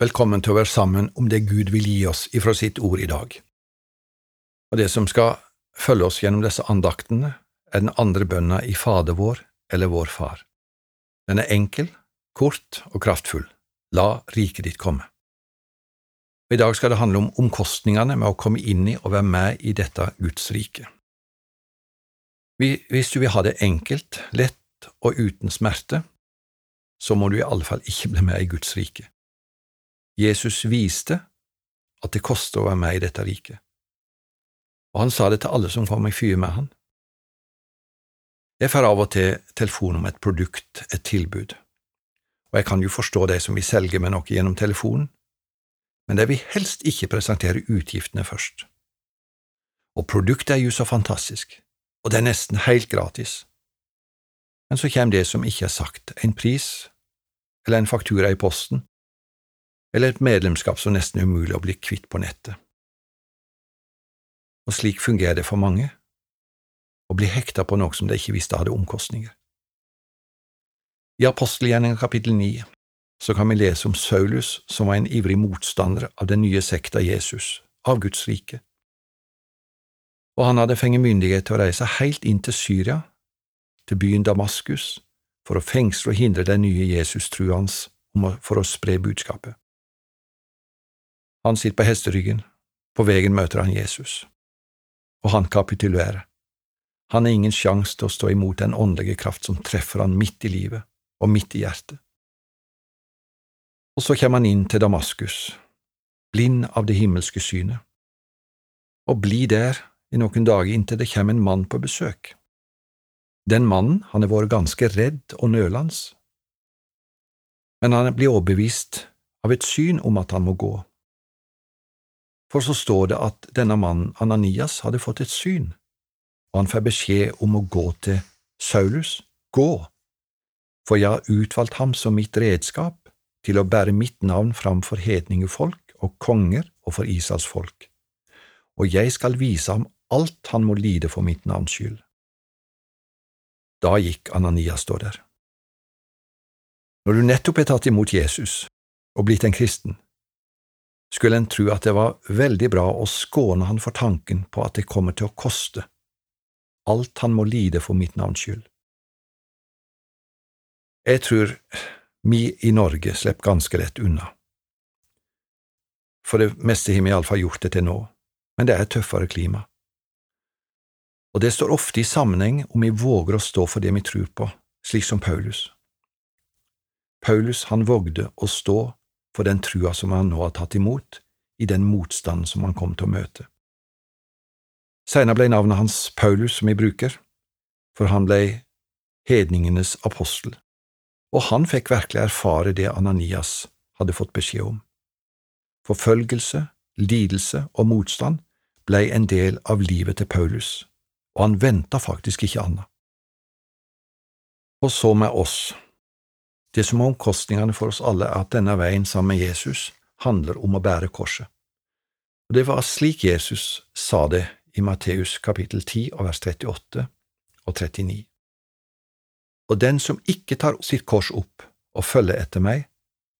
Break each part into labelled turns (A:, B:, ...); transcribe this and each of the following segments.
A: Velkommen til å være sammen om det Gud vil gi oss ifra sitt ord i dag. Og det som skal følge oss gjennom disse andaktene, er den andre bønna i Fader vår eller Vår Far. Den er enkel, kort og kraftfull. La riket ditt komme. Og I dag skal det handle om omkostningene med å komme inn i og være med i dette Guds rike. Hvis du vil ha det enkelt, lett og uten smerte, så må du i alle fall ikke bli med i Guds rike. Jesus viste at det koster å være med i dette riket, og han sa det til alle som kom i fyr med han. Jeg får av og til telefon om et produkt, et tilbud, og jeg kan jo forstå de som vil selge meg noe gjennom telefonen, men de vil helst ikke presentere utgiftene først. Og produktet er jo så fantastisk, og det er nesten helt gratis. Men så kommer det som ikke er sagt, en pris eller en faktura i posten, eller et medlemskap som nesten er umulig å bli kvitt på nettet. Og slik fungerer det for mange, å bli hekta på noe som de ikke visste hadde omkostninger. I apostelgjerningen kapittel 9 så kan vi lese om Saulus som var en ivrig motstander av den nye sekta Jesus, av Guds rike. Og han hadde fengt myndighet til å reise helt inn til Syria, til byen Damaskus, for å fengsle og hindre den nye Jesus-truende for å spre budskapet. Han sitter på hesteryggen, på veien møter han Jesus, og han kapitulerer. Han har ingen sjanse til å stå imot den åndelige kraft som treffer han midt i livet og midt i hjertet. Og så kommer han inn til Damaskus, blind av det himmelske synet, og blir der i noen dager inntil det kommer en mann på besøk. Den mannen han har vært ganske redd og nølende, men han blir overbevist av et syn om at han må gå for så står det at denne mannen Ananias hadde fått et syn, og han får beskjed om å gå til Saulus, gå, for jeg har utvalgt ham som mitt redskap til å bære mitt navn framfor hedningefolk og konger og for Israels folk, og jeg skal vise ham alt han må lide for mitt navns skyld. Da gikk Ananias, står der. Når du nettopp er tatt imot Jesus og blitt en kristen, skulle en tro at det var veldig bra å skåne han for tanken på at det kommer til å koste, alt han må lide for mitt navns skyld. Jeg tror vi i Norge slipper ganske lett unna. For det meste har vi iallfall gjort det til nå, men det er et tøffere klima. Og det står ofte i sammenheng om vi våger å stå for det vi tror på, slik som Paulus. Paulus han vågde å stå for den trua som han nå har tatt imot, i den motstanden som han kom til å møte. Senere ble navnet hans Paulus, som vi bruker, for han ble hedningenes apostel, og han fikk virkelig erfare det Ananias hadde fått beskjed om. Forfølgelse, lidelse og motstand ble en del av livet til Paulus, og han venta faktisk ikke annet. Og så med oss. Det som er omkostningene for oss alle, er at denne veien sammen med Jesus handler om å bære korset. Og Det var slik Jesus sa det i Matteus kapittel 10 og vers 38 og 39. Og den som ikke tar sitt kors opp og følger etter meg,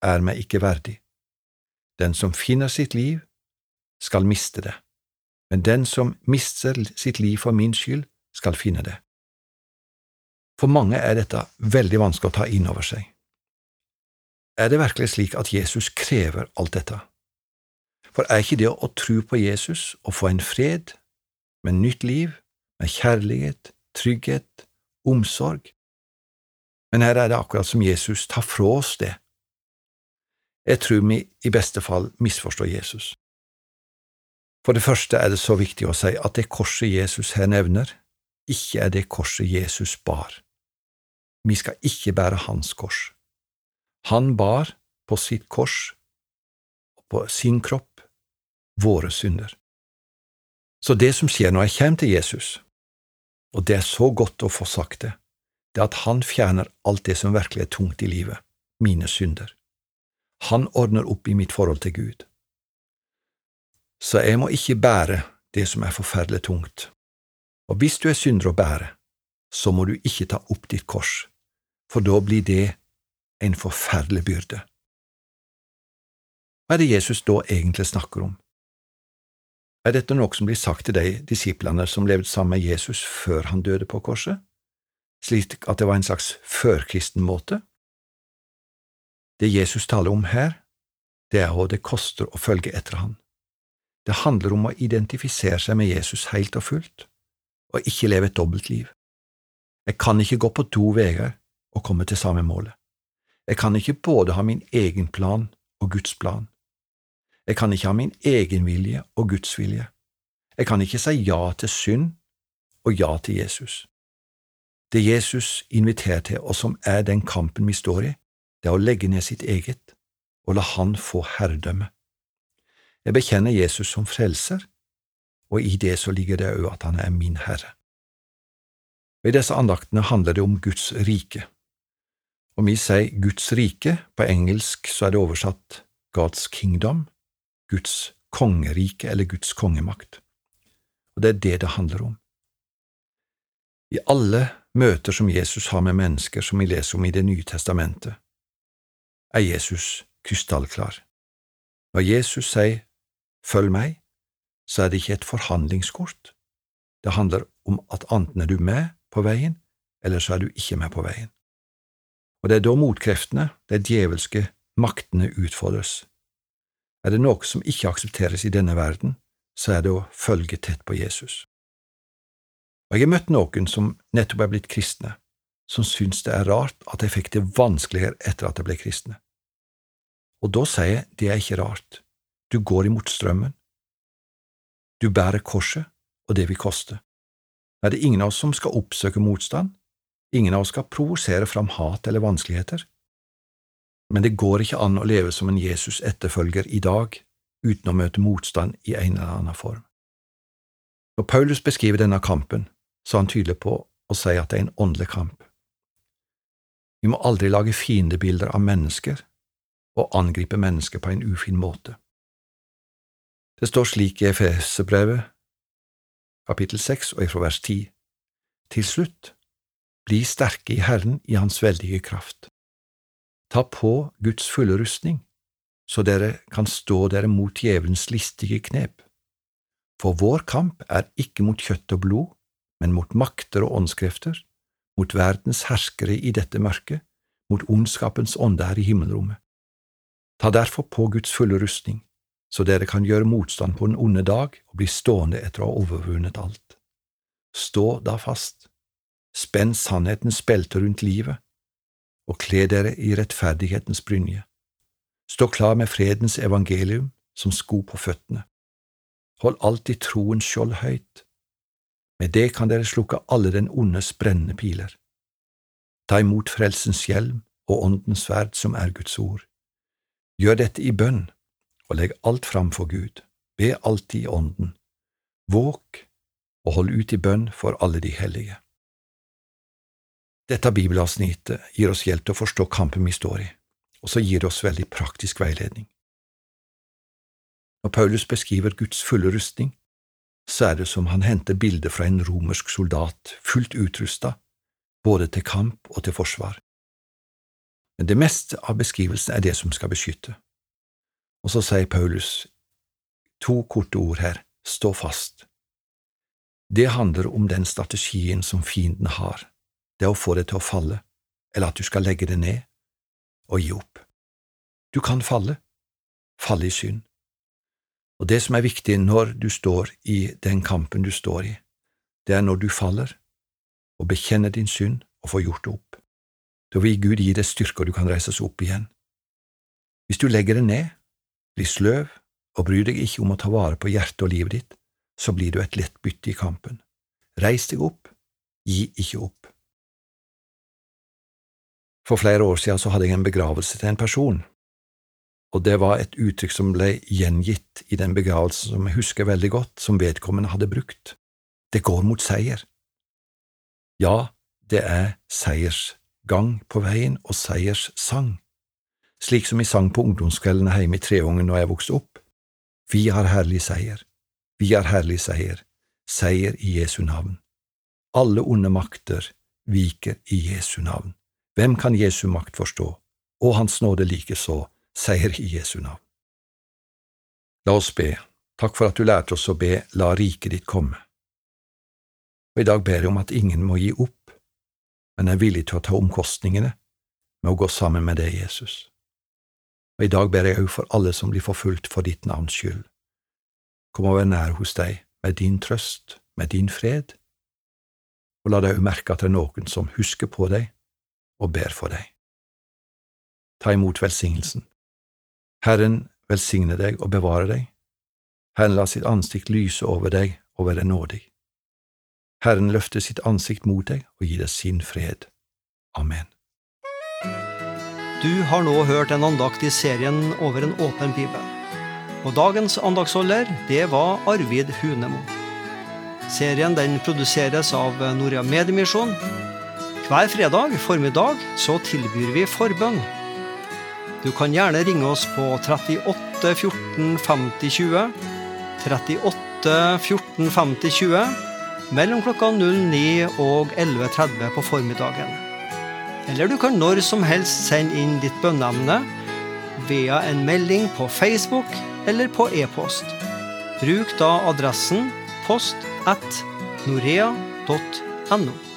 A: er meg ikke verdig. Den som finner sitt liv, skal miste det, men den som mister sitt liv for min skyld, skal finne det. For mange er dette veldig vanskelig å ta inn over seg. Er det virkelig slik at Jesus krever alt dette? For er ikke det å tro på Jesus og få en fred, med nytt liv, med kjærlighet, trygghet, omsorg? Men her er det akkurat som Jesus tar fra oss det. Jeg tror vi i beste fall misforstår Jesus. For det første er det så viktig å si at det korset Jesus her nevner, ikke er det korset Jesus bar. Vi skal ikke bære hans kors. Han bar på sitt kors og på sin kropp våre synder. Så det som skjer når jeg kommer til Jesus, og det er så godt å få sagt det, det er at han fjerner alt det som virkelig er tungt i livet, mine synder. Han ordner opp i mitt forhold til Gud. Så jeg må ikke bære det som er forferdelig tungt. Og hvis du er synder å bære, så må du ikke ta opp ditt kors, for da blir det en forferdelig byrde. Hva er det Jesus da egentlig snakker om? Er dette noe som blir sagt til de disiplene som levde sammen med Jesus før han døde på korset, slik at det var en slags førkristen måte? Det Jesus taler om her, det er hva det koster å følge etter han. Det handler om å identifisere seg med Jesus helt og fullt, og ikke leve et dobbeltliv. Jeg kan ikke gå på to veier og komme til samme målet. Jeg kan ikke både ha min egen plan og Guds plan. Jeg kan ikke ha min egen vilje og Guds vilje. Jeg kan ikke si ja til synd og ja til Jesus. Det Jesus inviterer til, og som er den kampen vi står i, det er å legge ned sitt eget og la Han få herredømme. Jeg bekjenner Jesus som frelser, og i det så ligger det òg at han er min Herre. I disse andaktene handler det om Guds rike. Om vi sier Guds rike, på engelsk så er det oversatt God's kingdom, Guds kongerike eller Guds kongemakt. Og det er det det handler om. I alle møter som Jesus har med mennesker som vi leser om i Det nye testamentet, er Jesus krystallklar. Når Jesus sier Følg meg, så er det ikke et forhandlingskort. Det handler om at enten er du med på veien, eller så er du ikke med på veien. Og det er da motkreftene, de djevelske maktene, utfordres. Er det noe som ikke aksepteres i denne verden, så er det å følge tett på Jesus. Og jeg har møtt noen som nettopp er blitt kristne, som syns det er rart at de fikk det vanskeligere etter at de ble kristne. Og da sier jeg det er ikke rart, du går imot strømmen. Du bærer korset, og det vil koste. Er det ingen av oss som skal oppsøke motstand, ingen av oss skal provosere fram hat eller vanskeligheter. Men det går ikke an å leve som en Jesus-etterfølger i dag uten å møte motstand i en eller annen form. Når Paulus beskriver denne kampen, så er han tydelig på å si at det er en åndelig kamp. Vi må aldri lage fiendebilder av mennesker og angripe mennesker på en ufin måte. Det står slik i Efeserbrevet, kapittel seks og ifra vers ti, til slutt, bli sterke i Herren i Hans veldige kraft. Ta på Guds fulle rustning, så dere kan stå dere mot djevelens listige knep. For vår kamp er ikke mot kjøtt og blod, men mot makter og åndskrefter, mot verdens herskere i dette mørket, mot ondskapens ånde her i himmelrommet. Ta derfor på Guds fulle rustning, så dere kan gjøre motstand på den onde dag og bli stående etter å ha overvunnet alt. Stå da fast, spenn sannhetens belte rundt livet, og kle dere i rettferdighetens brynje. Stå klar med fredens evangelium som sko på føttene. Hold alltid troens skjold høyt. Med det kan dere slukke alle den ondes brennende piler. Ta imot frelsens hjelm og åndens sverd som er Guds ord. Gjør dette i bønn og legg alt fram for Gud, be alltid i Ånden, våk og hold ut i bønn for alle de hellige. Dette bibelavsnittet gir oss hjelp til å forstå kampen vi står i, og så gir det oss veldig praktisk veiledning. Når Paulus beskriver Guds fulle rustning, så er det som han henter bilder fra en romersk soldat fullt utrusta, både til kamp og til forsvar. Men det meste av beskrivelsen er det som skal beskytte. Og så sier Paulus to korte ord her, stå fast. Det handler om den strategien som fienden har, det er å få det til å falle, eller at du skal legge det ned og gi opp. Du kan falle, falle i synd. Og det som er viktig når du står i den kampen du står i, det er når du faller, og bekjenner din synd og får gjort det opp. Da vil Gud gi deg styrke, og du kan reises opp igjen. Hvis du legger det ned, blir sløv og bryr deg ikke om å ta vare på hjertet og livet ditt, så blir du et lett bytte i kampen. Reis deg opp, gi ikke opp. For flere år siden så hadde jeg en begravelse til en person, og det var et uttrykk som ble gjengitt i den begravelsen som jeg husker veldig godt, som vedkommende hadde brukt. Det går mot seier. Ja, det er seiersgang på veien og seierssang slik som vi sang på ungdomskveldene hjemme i Treungen når jeg vokste opp. Vi har herlig seier, vi har herlig seier, seier i Jesu navn. Alle onde makter viker i Jesu navn. Hvem kan Jesu makt forstå? Og Hans nåde likeså, seier i Jesu navn. La oss be. Takk for at du lærte oss å be La riket ditt komme. Og i dag ber jeg om at ingen må gi opp, men er villig til å ta omkostningene med å gå sammen med deg, Jesus. Og i dag ber jeg òg for alle som blir forfulgt for ditt navns skyld. Kom og vær nær hos deg med din trøst, med din fred, og la deg merke at det er noen som husker på deg og ber for deg. Ta imot velsignelsen. Herren velsigne deg og bevare deg. Herren la sitt ansikt lyse over deg og være nådig. Herren løfte sitt ansikt mot deg og gi deg sin fred. Amen.
B: Du har nå hørt en andakt i serien Over en åpen bibel. Og dagens andaktsholder, det var Arvid Hunemo. Serien den produseres av Norea Mediemisjon. Hver fredag formiddag så tilbyr vi forbønn. Du kan gjerne ringe oss på 38 14 50 20. 38 14 50 20 mellom klokka 09 og 11.30 på formiddagen. Eller du kan når som helst sende inn ditt bønneemne via en melding på Facebook eller på e-post. Bruk da adressen post at norea.no.